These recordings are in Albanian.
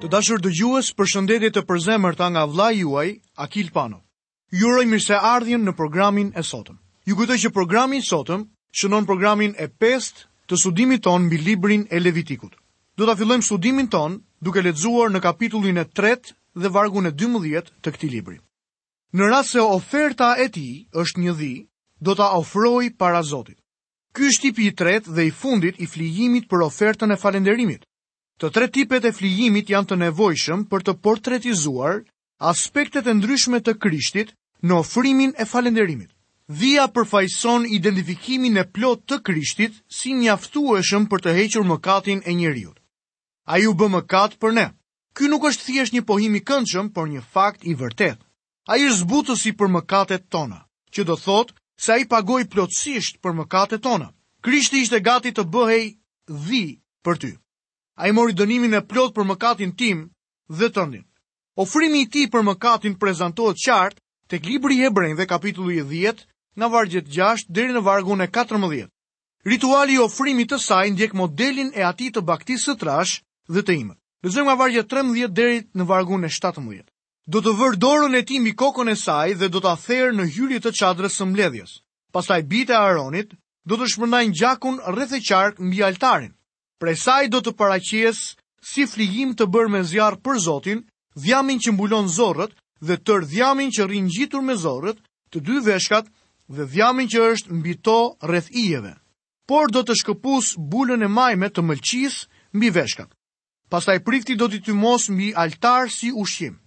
Të dashur dëgjues, përshëndetje të përzemërta nga vllai juaj, Akil Pano. Ju uroj mirëseardhjen në programin e sotëm. Ju kujtoj që programi i sotëm shënon programin e pestë të studimit tonë mbi librin e Levitikut. Do ta fillojmë studimin tonë duke lexuar në kapitullin e tretë dhe vargun e dymbëdhjetë të këtij libri. Në rast se oferta e tij është një dhi, do ta ofrojë para Zotit. Ky është tipi i tretë dhe i fundit i flijimit për ofertën e falënderimit. Të tre tipet e flijimit janë të nevojshëm për të portretizuar aspektet e ndryshme të Krishtit në ofrimin e falënderimit. Dhia përfaqëson identifikimin e plotë të Krishtit si mjaftueshëm për të hequr mëkatin e njeriut. Ai u bë mëkat për ne. Ky nuk është thjesht një pohim i këndshëm, por një fakt i vërtetë. Ai është zbutësi për mëkatet tona, që do të thotë se ai pagoi plotësisht për mëkatet tona. Krishti ishte gati të bëhej dhi për ty. Ai mori dënimin e plotë për mëkatin tim dhe tëndin. Ofrimi i tij për mëkatin prezantohet qartë tek libri i Hebrenjve kapitulli 10 nga vargjet 6 deri në vargun e 14. Rituali i ofrimit të saj ndjek modelin e atij të baktisë së trash dhe të imët. Lexojmë nga vargjet 13 deri në vargun e 17. Do të vërë dorën e tij mbi kokën e saj dhe do ta therë në hyrje të çadrës së mbledhjes. Pastaj bijtë e Aaronit do të shpërndajnë gjakun rreth e qark mbi altarin. Prej saj do të paraqesë si flijim të bërë me zjarr për Zotin, dhjamin që mbulon zorrët dhe tërë dhjamin që rri ngjitur me zorrët, të dy veshkat dhe dhjamin që është mbi to rreth ijeve. Por do të shkëpusë bulën e majme të mëlçisë mbi veshkat. Pastaj prifti do t'i tymosë mbi altar si ushqim.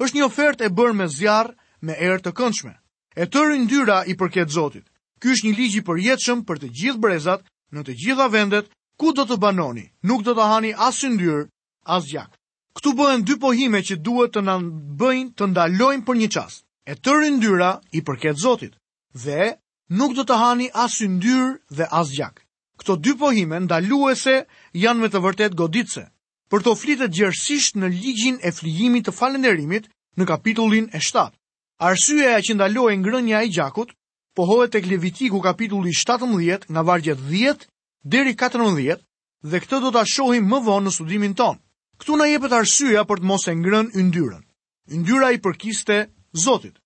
Është një ofertë e bërë me zjarr, me erë të këndshme. E tërë yndyra i përket Zotit. Ky është një ligj i përjetshëm për të gjithë brezat, në të gjitha vendet, ku do të banoni, nuk do të hani as yndyrë, as gjak. Këtu bëhen dy pohime që duhet të na bëjnë të ndalojmë për një çast. E tërë yndyra i përket Zotit. Dhe, nuk do të hani as yndyrë dhe as gjak. Këto dy pohime ndaluese janë me të vërtetë goditëse, për to flitet gjerësisht në ligjin e flijimit të falënderimit në kapitullin e shtatë. Arsyeja që ndalohej ngrënia e gjakut pohohet tek Levitiku kapitulli shtatëmbëdhjetë nga vargjet dhjetë deri katërmbëdhjetë dhe këtë do ta shohim më vonë në studimin tonë. Këtu na jepet arsyeja për të mos e ngrënë yndyrën. Yndyra i përkiste Zotit.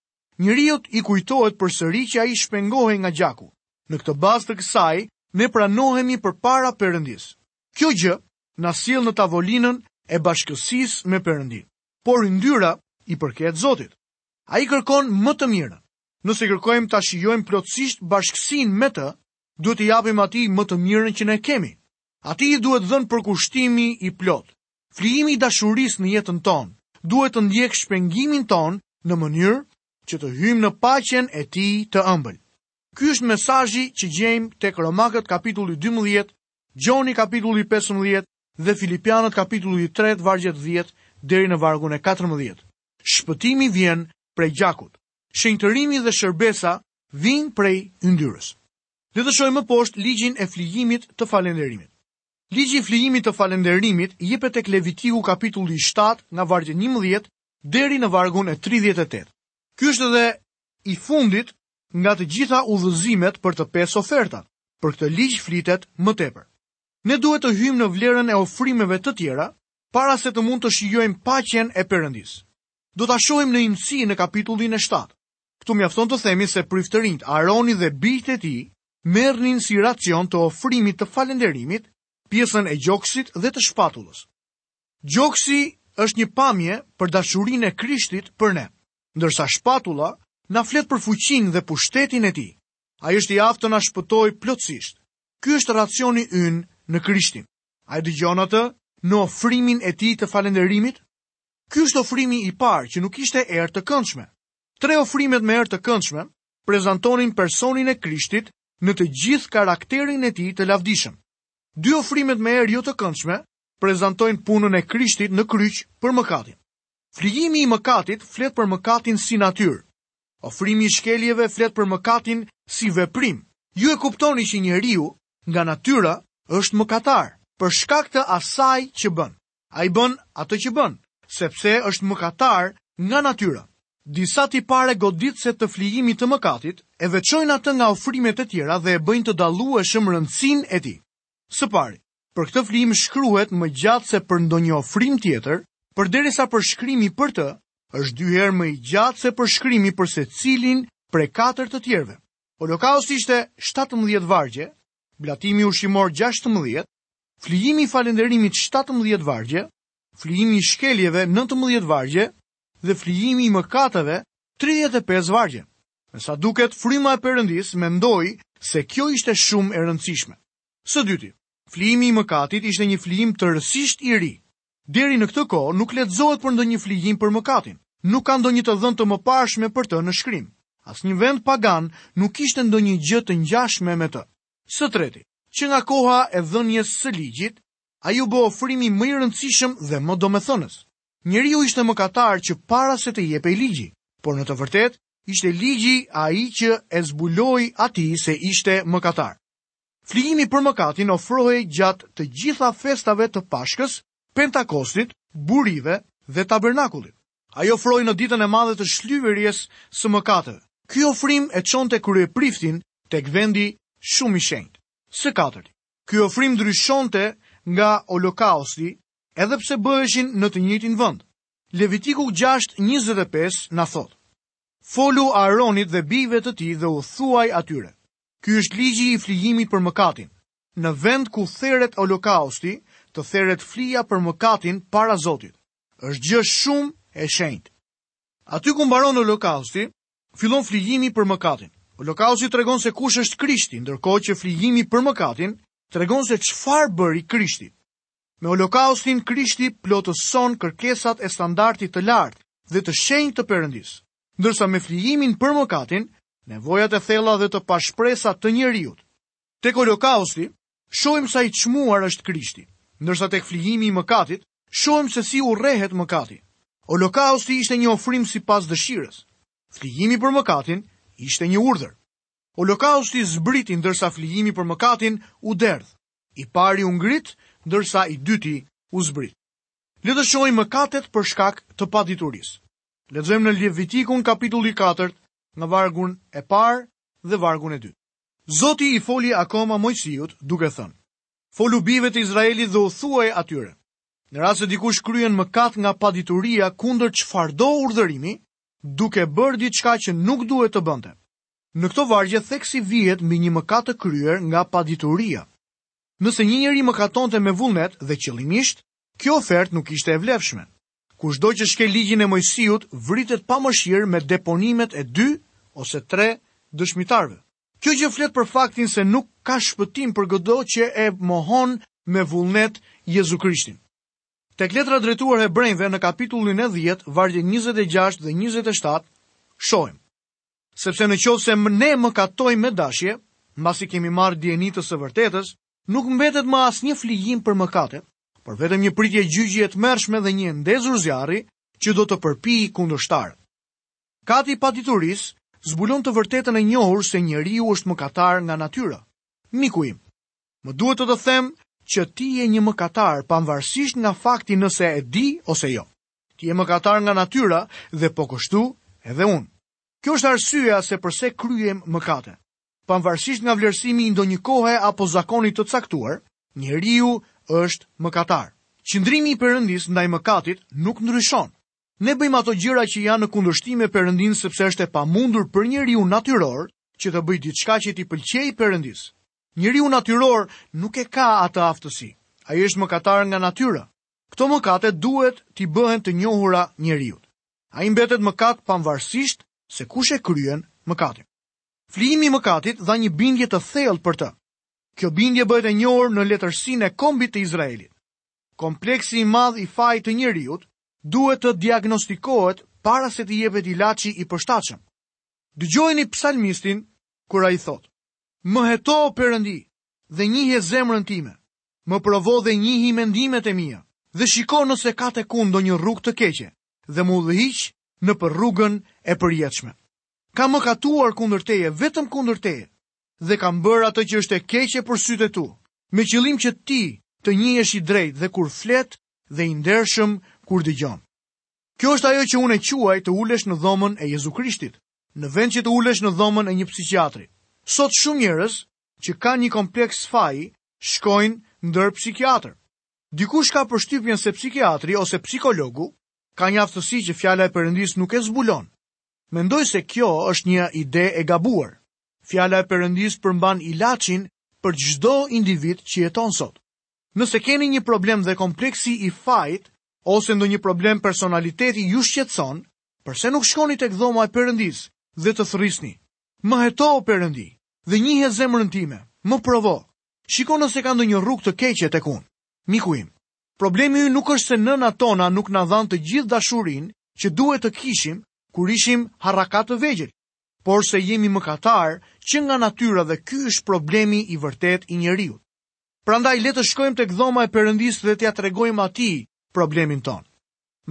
Njeriut i kujtohet përsëri që ai shpengohej nga gjaku. Në këtë bazë të kësaj, ne pranohemi përpara Perëndisë. Kjo gjë na sjell në tavolinën e bashkësisë me Perëndinë. Por yndyra i përket Zotit. Ai kërkon më të mirën. Nëse kërkojmë ta shijojmë plotësisht bashkësinë me të, duhet t'i japim atij më të mirën që ne kemi. Atij i duhet dhënë përkushtimi i plotë. Flijimi i dashurisë në jetën tonë duhet të ndjekë shpengimin tonë në mënyrë që të hyjmë në paqen e Tij të ëmbël. Ky është mesazhi që gjejmë tek Romakët kapitulli dymbëdhjetë, Gjoni kapitulli pesëmbëdhjetë dhe Filipianët kapitulli i tretë vargjet dhjetë deri në vargun e katërmbëdhjetë. Shpëtimi vjen prej gjakut. Shenjtërimi dhe shërbesa vijnë prej yndyrës. Le të shohim më poshtë ligjin e flijimit të falënderimit. Ligji i flijimit të falënderimit jepet tek Levitiku kapitulli shtatë nga vargu njëmbëdhjetë deri në vargun e tridhjetë e tetë. Ky është edhe i fundit nga të gjitha udhëzimet për të pesë ofertat. Për këtë ligj flitet më tepër. Ne duhet të hyjmë në vlerën e ofrimeve të tjera para se të mund të shijojmë paqen e Perëndisë. Do ta shohim në imësi në kapitullin e shtatë. Këtu mjafton të themi se priftërinjtë Aroni dhe bijtë e tij merrnin si racion të ofrimit të falënderimit pjesën e gjoksit dhe të shpatullës. Gjoksi është një pamje për dashurinë e Krishtit për ne, ndërsa shpatulla na flet për fuqinë dhe pushtetin e tij. Ai është i aftë të na shpëtojë plotësisht. Ky është racioni ynë në Krishtin. A e dëgjon atë në ofrimin e tij të falënderimit? Ky është ofrimi i parë që nuk ishte erë të këndshme. Tre ofrimet me erë të këndshme prezantonin personin e Krishtit në të gjithë karakterin e tij të lavdishëm. Dy ofrimet me erë jo të këndshme prezantojnë punën e Krishtit në kryq për mëkatin. Flijimi i mëkatit flet për mëkatin si natyrë. Ofrimi i shkeljeve flet për mëkatin si veprim. Ju e kuptoni që njeriu nga natyra është mëkatar për shkak të asaj që bën. Ai bën atë që bën, sepse është mëkatar nga natyra. Disa tipare goditëse të flijimit të mëkatit e veçojnë atë nga ofrimet e tjera dhe e bëjnë të dallueshëm rëndësinë e tij. Së pari, për këtë flijim shkruhet më gjatë se për ndonjë ofrim tjetër, përderisa përshkrimi për të është dy herë më i gjatë se përshkrimi për secilin prej katër të tjerëve. Olokausti ishte 17 vargje, blatimi ushqimor 16, flijimi i falënderimit shtatëmbëdhjetë vargje, flijimi i shkeljeve nëntëmbëdhjetë vargje dhe flijimi i mëkateve tridhjetë e pesë vargje. Me sa duket, fryma e Perëndisë mendoi se kjo ishte shumë e rëndësishme. Së dyti, flijimi i mëkatit ishte një flijim tërësisht i ri. Deri në këtë kohë nuk lexohet për ndonjë flijim për mëkatin. Nuk ka ndonjë të dhënë të mëparshme për të në Shkrim. Asnjë vend pagan nuk kishte ndonjë gjë të ngjashme me të. Së treti, që nga koha e dhënies së ligjit, ai u bë ofrimi më i rëndësishëm dhe më domethënës. Njeriu ishte mëkatar që para se të jepej ligji, por në të vërtetë ishte ligji ai që e zbuloi atij se ishte mëkatar. Flijimi për mëkatin ofrohej gjatë të gjitha festave të Pashkës, Pentakostit, Burive dhe Tabernakullit. Ai ofrohej në ditën e madhe të shlyerjes së mëkateve. Ky ofrim e çonte kryepriftin tek vendi shumë i shenjtë. Së katërti, ky ofrim ndryshonte nga Holokausti edhe pse bëheshin në të njëjtin vend. Levitiku gjashtë njëzet e pesë na thotë, Folu Aaronit dhe bijve të tij dhe u thuaj atyre, Ky është ligji i flijimit për mëkatin. Në vend ku theret holokausti, të theret flija për mëkatin para Zotit. është gjë shumë e shenjtë. Aty ku mbaron Holokausti, fillon flijimi për mëkatin. Holokausti tregon se kush është Krishti, ndërkohë që flijimi për mëkatin tregon se çfarë bëri Krishti. Me Holokaustin Krishti plotëson kërkesat e standardit të lartë dhe të shenjtë të Perëndisë, ndërsa me flijimin për mëkatin, nevojat e thella dhe të pashpresa të njeriut. Tek Holokausti, shohim sa i çmuar është Krishti, ndërsa tek flijimi i mëkatit, shohim se si urrehet mëkati. Holokausti ishte një ofrim sipas dëshirës. Flijimi për mëkatin ishte një urdhër. Holokausti zbriti ndërsa flijimi për mëkatin u derdh. I pari u ngrit, ndërsa i dyti u zbrit. Le të shohim mëkatet për shkak të paditurisë. Lexojmë në Levitikun kapitulli 4, në vargun e parë dhe vargun e dytë. Zoti i foli akoma Moisiut, duke thënë, Folu bijve të Izraelit dhe u thuaj atyre, Në rast se dikush kryen mëkat nga padituria kundër çfarëdo urdhërimi, duke bërë diçka që nuk duhet të bënte. Në këto vargje theksi vihet mbi një mëkat të kryer nga padituria. Nëse një njeri mëkatonte me vullnet dhe qëllimisht, kjo ofertë nuk ishte e vlefshme. Kushdo që shkel ligjin e Moisiut vritet pa mëshirë me deponimet e dy ose tre dëshmitarëve. Kjo gjë flet për faktin se nuk ka shpëtim për këdo që e mohon me vullnet Jezu Krishtin. Tek letra drejtuar Hebrenjve në kapitullin e dhjetë, vargjet njëzet e gjashtë dhe njëzet e shtatë, shohim, Sepse në qoftë se ne mëkatojmë me dashje, mbasi kemi marrë dijeni të së vërtetës, nuk mbetet më asnjë flijim për mëkate, por vetëm një pritje gjyqi e tmerrshme dhe një e ndezur zjarri që do të përpijë kundërshtarët. Kati i paditurisë zbulon të vërtetën e njohur se njeriu është mëkatar nga natyra. Miku im, më duhet të të them që ti je një mëkatar pavarësisht nga fakti nëse e di ose jo. Ti je mëkatar nga natyra dhe po kështu edhe unë. Kjo është arsyeja se përse kryejmë mëkate. Pavarësisht nga vlerësimi i ndonjë kohe apo zakoni të caktuar, njeriu është mëkatar. Qëndrimi i Perëndisë ndaj mëkatit nuk ndryshon. Ne bëjmë ato gjëra që janë në kundërshtim me Perëndinë sepse është e pamundur për njeriun natyror që të bëjë diçka që t'i pëlqejë Perëndisë. Njeriu natyror nuk e ka atë aftësi. Ai është mëkatar nga natyra. Këto mëkate duhet t'i bëhen të njohura njeriut. Ai mbetet mëkat pavarësisht se kush e kryen mëkatin. Flijimi i mëkatit dha një bindje të thellë për të. Kjo bindje bëhet e njohur në letërsinë e Kombit të Izraelit. Kompleksi i madh i fajit të njeriut duhet të diagnostikohet para se t'i jepet ilaçi i përshtatshëm. Dëgjojeni psalmistin kur ai thotë: Më heto o Perëndi dhe njihe zemrën time. Më provo dhe njihi mendimet e mia dhe shiko nëse ka tek unë ndonjë rrugë të keqe dhe më udhëhiq nëpër rrugën e përjetshme. Kam mëkatuar kundër Teje, vetëm kundër Teje, dhe kam bërë atë që është e keqe për sytë e Tu, me qëllim që Ti të njihesh i drejtë dhe kur flet dhe i ndershëm kur dëgjon. Kjo është ajo që unë e quaj të ulesh në dhomën e Jezu Krishtit, në vend që të ulesh në dhomën e një psikiatri. Sot shumë njerëz që kanë një kompleks faji shkojnë ndër psikiatër. Dikush ka përshtypjen se psikiatri ose psikologu ka një aftësi që fjala e Perëndisë nuk e zbulon. Mendoj se kjo është një ide e gabuar. Fjala e Perëndisë përmban ilaçin për çdo individ që jeton sot. Nëse keni një problem dhe kompleksi i fajit ose ndonjë problem personaliteti ju shqetëson, përse nuk shkoni tek dhoma e Perëndisë dhe të thërrisni? Më heto o Perëndi dhe njihe zemrën time, më provo. Shiko nëse ka ndonjë rrugë të keqe tek unë. Miku im, Problemi ynë nuk është se nënat tona nuk na dhanë të gjithë dashurinë që duhet të kishim kur ishim harrakatë të vegjël, por se jemi mëkatarë që nga natyra dhe ky është problemi i vërtetë i njeriut. Prandaj le të shkojmë tek dhoma e Perëndisë dhe t'ia tregojmë Atij problemin tonë.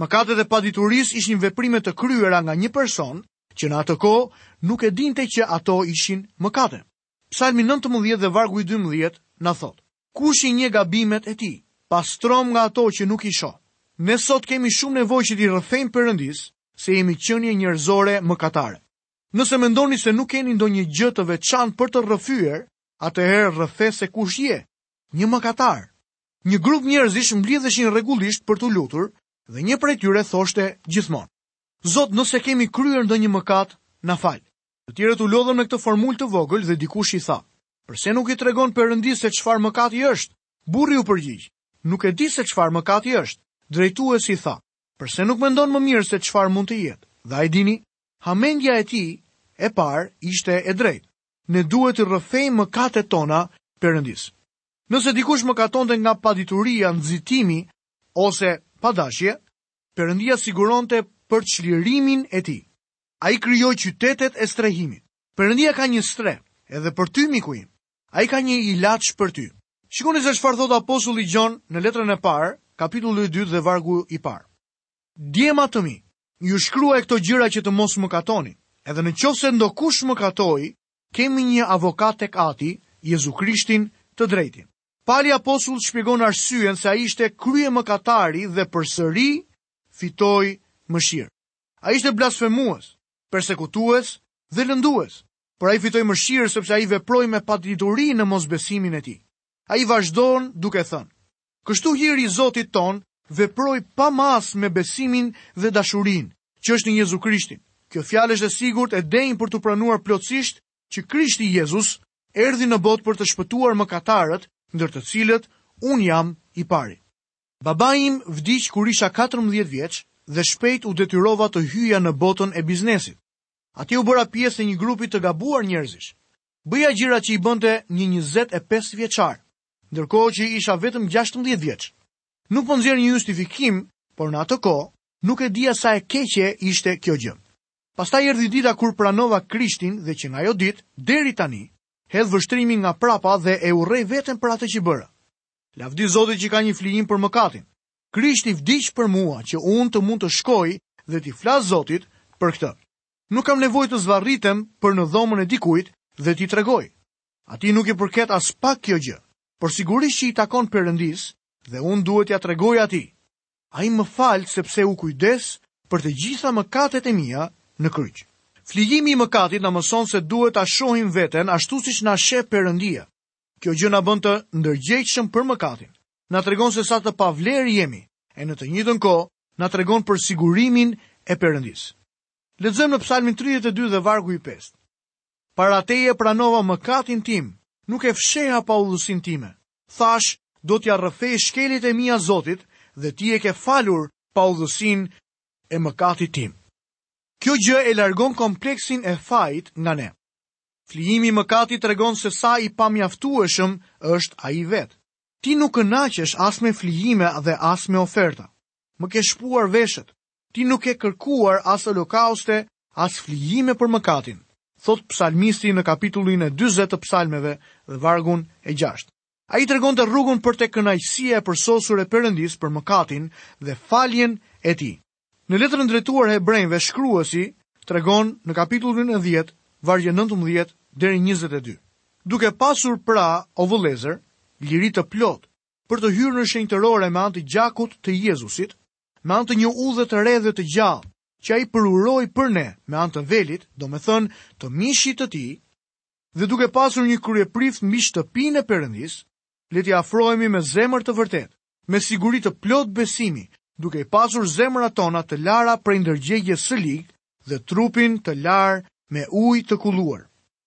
Mëkatet e paditurisë ishin veprime të kryera nga një person që në atë kohë nuk e dinte që ato ishin mëkate. Psalmi nëntëmbëdhjetë dhe vargu i dymbëdhjetë na thotë. Kush i njeh gabimet e tij, pastromë nga ato që nuk i shoh. Ne sot kemi shumë nevojë që t'i rrëfejmë Perëndisë se jemi qenie njerëzore mëkatare. Nëse mendoni se nuk keni ndonjë gjë të veçantë për të rrëfyer, atëherë rrëfe se kush je, një mëkatar. Një grup njerëzish mblidheshin rregullisht për t'u lutur dhe një prej tyre thoshte gjithmonë, Zot, nëse kemi kryer ndonjë mëkat, na fal. Të tjerët u lodhën me këtë formulë të vogël dhe dikush i tha, Përse nuk i tregon Perëndisë se çfarë mëkati është? Burri u përgjigj, Nuk e di se çfarë mëkati është. Drejtuesi i tha, Përse nuk mendon më mirë se çfarë mund të jetë? Dhe a e dini, hamendja e tij e parë ishte e drejtë. Ne duhet t'i rrëfejmë mëkatet tona Perëndisë. Nëse dikush mëkatonte nga padituria, nxitimi ose padashje, Perëndia siguronte përçlirimin e tij. Ai krijoi qytetet e strehimit. Perëndia ka një strehë edhe për ty miku im. Ai ka një ilaç për ty. Shikoni se çfarë thotë apostulli Gjon në letrën e parë, kapitulli i dytë dhe vargu i parë. Djema të mi, ju shkruaj këto gjëra që të mos mëkatoni. Edhe në qoftë se ndokush mëkatoi, kemi një avokat tek Ati, Jezu Krishtin, të drejtin. Pali apostull shpjegon arsyen se ai ishte kryemëkatari dhe përsëri fitoi mëshirë. Ai ishte blasfemues, persekutues dhe lëndues, por ai fitoi mëshirë sepse ai veproi me padituri në mosbesimin e tij. Ai vazhdon duke thënë, Kështu hiri i Zotit tonë veproi pa masë me besimin dhe dashurinë që është në Jezu Krishtin. Kjo fjalë është e sigurt e denjë për t'u pranuar plotësisht që Krishti Jezus erdhi në botë për të shpëtuar mëkatarët, ndër të cilët unë jam i pari. Babai im vdiq kur isha katërmbëdhjetë vjeç dhe shpejt u detyrova të hyja në botën e biznesit. Atje u bëra pjesë e një grupi të gabuar njerëzish. Bëja gjërat që i bënte një njëzet e pesë vjeçar, ndërkohë që isha vetëm gjashtëmbëdhjetë vjeç. Nuk po nxjerr një justifikim, por në atë kohë nuk e dija sa e keqe ishte kjo gjë. Pastaj erdhi dita kur pranova Krishtin dhe që nga ajo ditë deri tani, hedh vështrimin nga prapa dhe e urrej veten për atë që bëra. Lavdi Zotit që ka një flijim për mëkatin. Krishti vdiq për mua që unë të mund të shkoj dhe t'i flas Zotit për këtë. Nuk kam nevojë të zvarritem për në dhomën e dikujt dhe t'i tregoj. Atij nuk i përket aspak kjo gjë, por sigurisht që i takon Perëndisë dhe unë duhet t'ia tregoj atij. Ai më fal sepse u kujdes për të gjitha mëkatet e mia në kryq. Flijimi i mëkatit na mëson se duhet ta shohim veten ashtu siç na sheh Perëndia. Kjo gjë na bën të ndërgjegjshëm për mëkatin, na tregon se sa të pavlerë jemi e në të njëjtën kohë na tregon për sigurimin e Perëndisë. Lexojmë në Psalmin 32 dhe vargu i 5. Para teje pranova mëkatin tim, nuk e fsheha paudhësinë time. Thashë, do t'ia rrëfej shkeljet e mia Zotit dhe ti e ke falur paudhësinë e mëkatit tim. Kjo gjë e largon kompleksin e fajit nga ne. Flijimi i mëkatit tregon se sa i pamjaftueshëm është ai vetë. Ti nuk kënaqesh as me flijime dhe as me oferta. Më ke shpuar veshët. Ti nuk ke kërkuar as holokauste, as flijime për mëkatin, thotë psalmisti në kapitullin e dyzet të Psalmeve dhe vargun e gjashtë. Ai tregonte rrugën për te kënaqësia e përsosur e Perëndisë për mëkatin dhe faljen e tij. Në letrën drejtuar Hebrenjve shkruesi tregon në kapitullin e dhjetë, vargjet nëntëmbëdhjetë deri njëzet e dy, Duke pasur pra, o vëllezër, liri të plotë, për të hyrë në shenjtërore me anë të gjakut të Jezusit, me anë të një udhe të re dhe të gjallë, që ai përuroi për ne me anë të velit, domethënë të mishit të tij, dhe duke pasur një kryeprift mbi shtëpinë e Perëndisë, Le t'i afrohemi me zemër të vërtetë, me siguri të plotë besimi, duke i pasur zemrat tona të lara prej ndërgjegjes së ligë dhe trupin të larë me ujë të kulluar.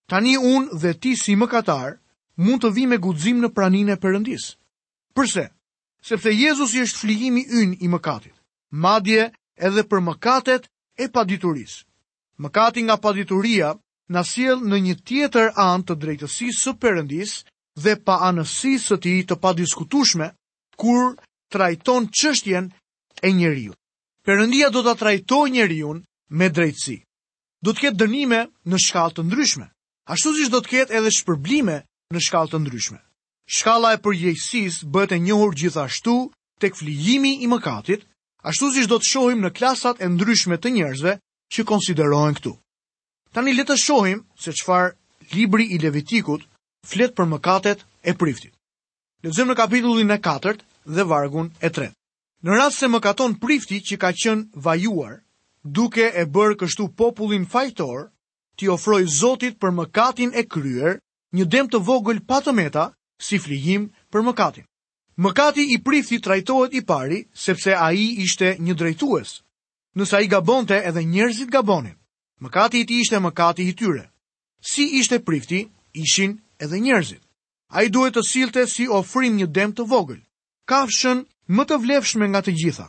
Tani unë dhe ti si mëkatarë mund të vijmë me guxim në praninë e Perëndisë. Përse? Sepse Jezusi është flijimi ynë i mëkatit, madje edhe për mëkatet e paditurisë. Mëkati nga padituria na sjell në një tjetër anë të drejtësisë së Perëndisë dhe paanësisë së tij të padiskutueshme kur trajton çështjen e njeriut. Perëndia do ta trajtojë njeriun me drejtësi. Do të ketë dënime në shkallë të ndryshme, ashtu siç do të ketë edhe shpërblime në shkallë të ndryshme. Shkalla e përgjegjësisë bëhet e njohur gjithashtu tek flijimi i mëkatit, ashtu siç do të shohim në klasat e ndryshme të njerëzve që konsiderohen këtu. Tani le të shohim se çfarë libri i Levitikut flet për mëkatet e priftit. Lexojmë në kapitullin e katërt dhe vargun e tretë. Në rast se mëkaton prifti që ka qenë vajuar, duke e bërë kështu popullin fajtor, t'i ofrojë Zotit për mëkatin e kryer një dem të vogël pa të meta si flijim për mëkatin. Mëkati i priftit trajtohet i pari sepse ai ishte një drejtues. Nëse ai gabonte edhe njerëzit gabonin. Mëkati i tij ishte mëkati i tyre. Si ishte prifti, ishin edhe njerëzit. Ai duhet të sillte si ofrim një dem të vogël. Kafshën më të vlefshme nga të gjitha.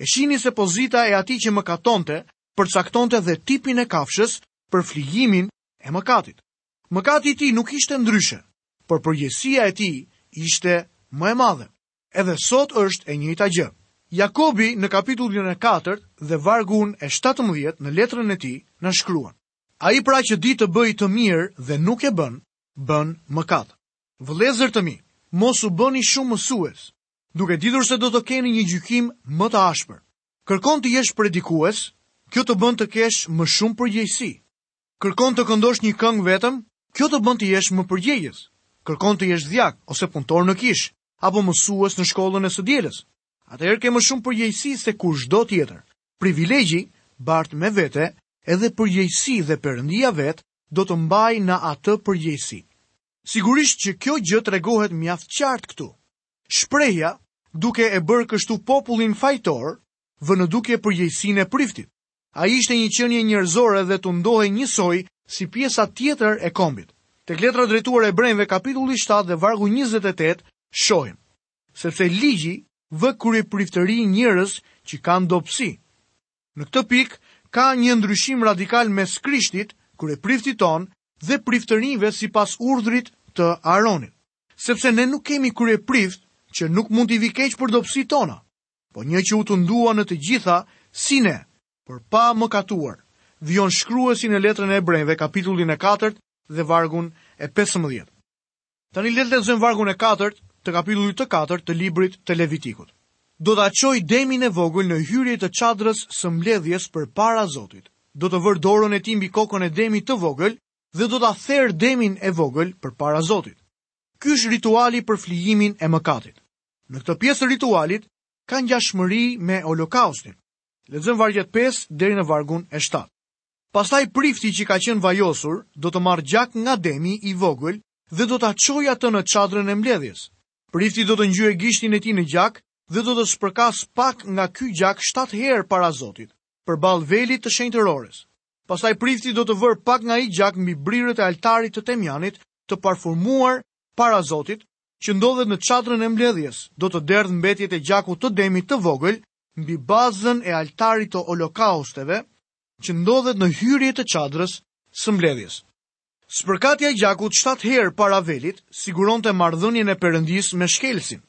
E shihni se pozita e atij që mëkatonte përcaktonte dhe tipin e kafshës për flijimin e mëkatit. Mëkati i tij nuk ishte ndryshe, por përgjegjësia e tij ishte më e madhe. Edhe sot është e njëjta gjë. Jakobi në kapitullin e katërt dhe vargun e shtatëmbëdhjetë në letrën e tij na shkruan, Ai pra që di të bëjë të mirë dhe nuk e bën, bën mëkat. Vëllezër të mi, mos u bëni shumë mësues, duke ditur se do të keni një gjykim më të ashpër. Kërkon të jesh predikues, kjo të bën të kesh më shumë përgjegjësi. Kërkon të këndosh një këngë vetëm, kjo të bën të jesh më përgjegjës. Kërkon të jesh dhjak ose punëtor në kishë, apo mësues në shkollën e së dielës. Atëherë ke më shumë përgjegjësi se kushdo tjetër. Privilegji bart me vete edhe përgjegjësi dhe Perëndia vetë do të mbajë në atë përgjegjësi. Sigurisht që kjo gjë tregohet mjaft qartë këtu. Shprehja duke e bërë kështu popullin fajtor vë në dukje përgjegjësinë e Priftit. Ai ishte një qenie njerëzore dhe tundohej njësoj si pjesa tjetër e kombit. Tek Letra drejtuar Hebrenjve kapitulli shtatë dhe vargu njëzet e tetë shohim. sepse ligji vë kryepriftërinj njerëz që kanë dobësi. Në këtë pikë ka një ndryshim radikal mes Krishtit, kryepriftit tonë, dhe priftërinjve sipas urdhrit të Aronit. Sepse ne nuk kemi kryeprift që nuk mund t'i vi keq për dobësitë tona, po një që u tundua në të gjitha si ne, por pa mëkatuar, vijon shkruesi në letrën e Hebrenjve kapitullin e katërt dhe vargun e pesëmbëdhjetë. Tani le të lexojmë vargun e katërt të kapitullit të katërt të librit të Levitikut. Do ta çojë demin e vogël në hyrje të çadrës së mbledhjes përpara Zotit. Do të vërë dorën e tij mbi kokën e demit të vogël dhe do ta therë demin e vogël përpara Zotit. Ky është rituali për flijimin e mëkatit. Në këtë pjesë të ritualit ka ngjashmëri me holokaustin. Lexojmë vargjet pesë deri në vargun e shtatë. Pastaj prifti që ka qenë vajosur do të marrë gjak nga demi i vogël dhe do ta çojë atë në çadrën e mbledhjes. Prifti do të ngjyjë gishtin e tij në gjak dhe do të spërkasë pak nga ky gjak shtatë herë para Zotit, përballë velit të shenjtërores. Pastaj prifti do të vërë pak nga ai gjak mbi brirët e altarit të temjanit të parfumuar para Zotit, që ndodhet në çadrën e mbledhjes, do të derdhë mbetjet e gjakut të demit të vogël mbi bazën e altarit të holokausteve që ndodhet në hyrje të çadrës së mbledhjes. Spërkatja e gjakut shtatë herë para velit siguronte marrëdhënien e Perëndisë me shkelësin.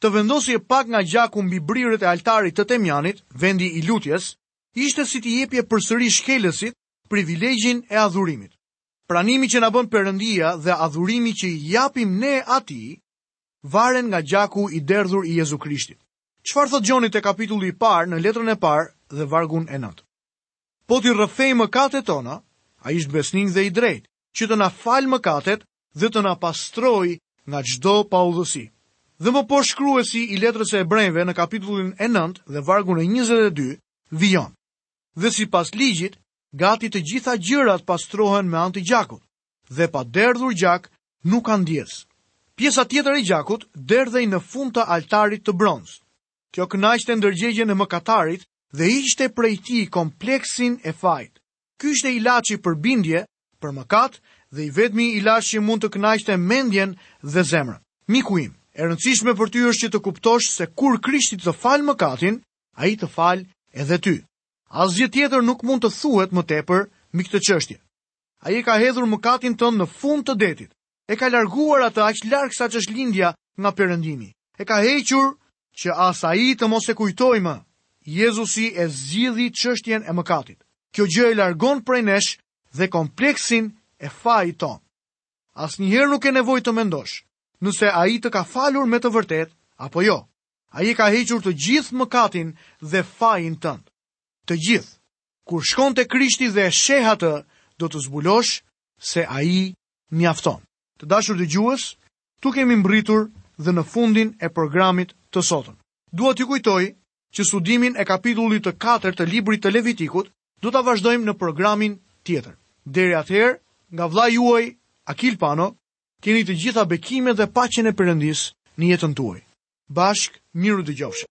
Të vendosje pak nga gjaku mbi brirët e altarit të temjanit, vendi i lutjes, ishte si t'i jepje përsëri shkelësit privilegjin e adhurimit. Pranimi që na bën Perëndia dhe adhurimi që i japim ne atij varen nga gjaku i derdhur i Jezu Krishtit. Çfarë thotë Gjoni te kapitulli i parë në letrën e parë dhe vargun e nëntë? Po t'i rrëfejmë mëkatet tona, ai është besnik dhe i drejtë, që të na falë mëkatet dhe të na pastrojë nga çdo paudhësi. Dhe më poshtë shkruesi i letrës së Hebrejve në kapitullin e nëntë dhe vargun e njëzet e dy vijon, Dhe sipas ligjit, gati të gjitha gjërat pastrohen me anë të gjakut, dhe pa derdhur gjak nuk ka ndjesë. Pjesa tjetër e gjakut derdhej në fund të altarit të bronztë. Kjo kënaqte ndërgjegjen e mëkatarit dhe hiqte prej tij kompleksin e fajit. Ky ishte ilaçi për bindje, për mëkat dhe i vetmi ilaç që mund të kënaqte mendjen dhe zemrën. Miku im, e rëndësishme për ty është që të kuptosh se kur Krishti të fal mëkatin, ai të fal edhe ty. Asgjë tjetër nuk mund të thuhet më tepër mbi këtë çështje. Ai e ka hedhur mëkatin tënd në fund të detit. E ka larguar atë aq larg sa ç'është lindja nga perëndimi. E ka hequr që as ai të mos e kujtojë më. Jezusi e zgjidhi çështjen e mëkatit. Kjo gjë e largon prej nesh dhe kompleksin e fajit tonë. Asnjëherë nuk ke nevojë të mendosh nëse ai të ka falur me të vërtetë apo jo. Ai e ka hequr të gjithë mëkatin dhe fajin tënd. Të gjithë. Kur shkon te Krishti dhe e sheh atë, do të zbulosh se Ai mjafton. Të dashur dëgjues, këtu kemi mbërritur dhe në fundin e programit të sotëm. Dua t'ju kujtoj që studimin e kapitullit të katërt të librit të Levitikut do ta vazhdojmë në programin tjetër. Deri atëherë, nga vëllai juaj Akil Pano, keni të gjitha bekimet dhe paqen e Perëndisë në jetën tuaj. Bashkë mirudëgjofshim.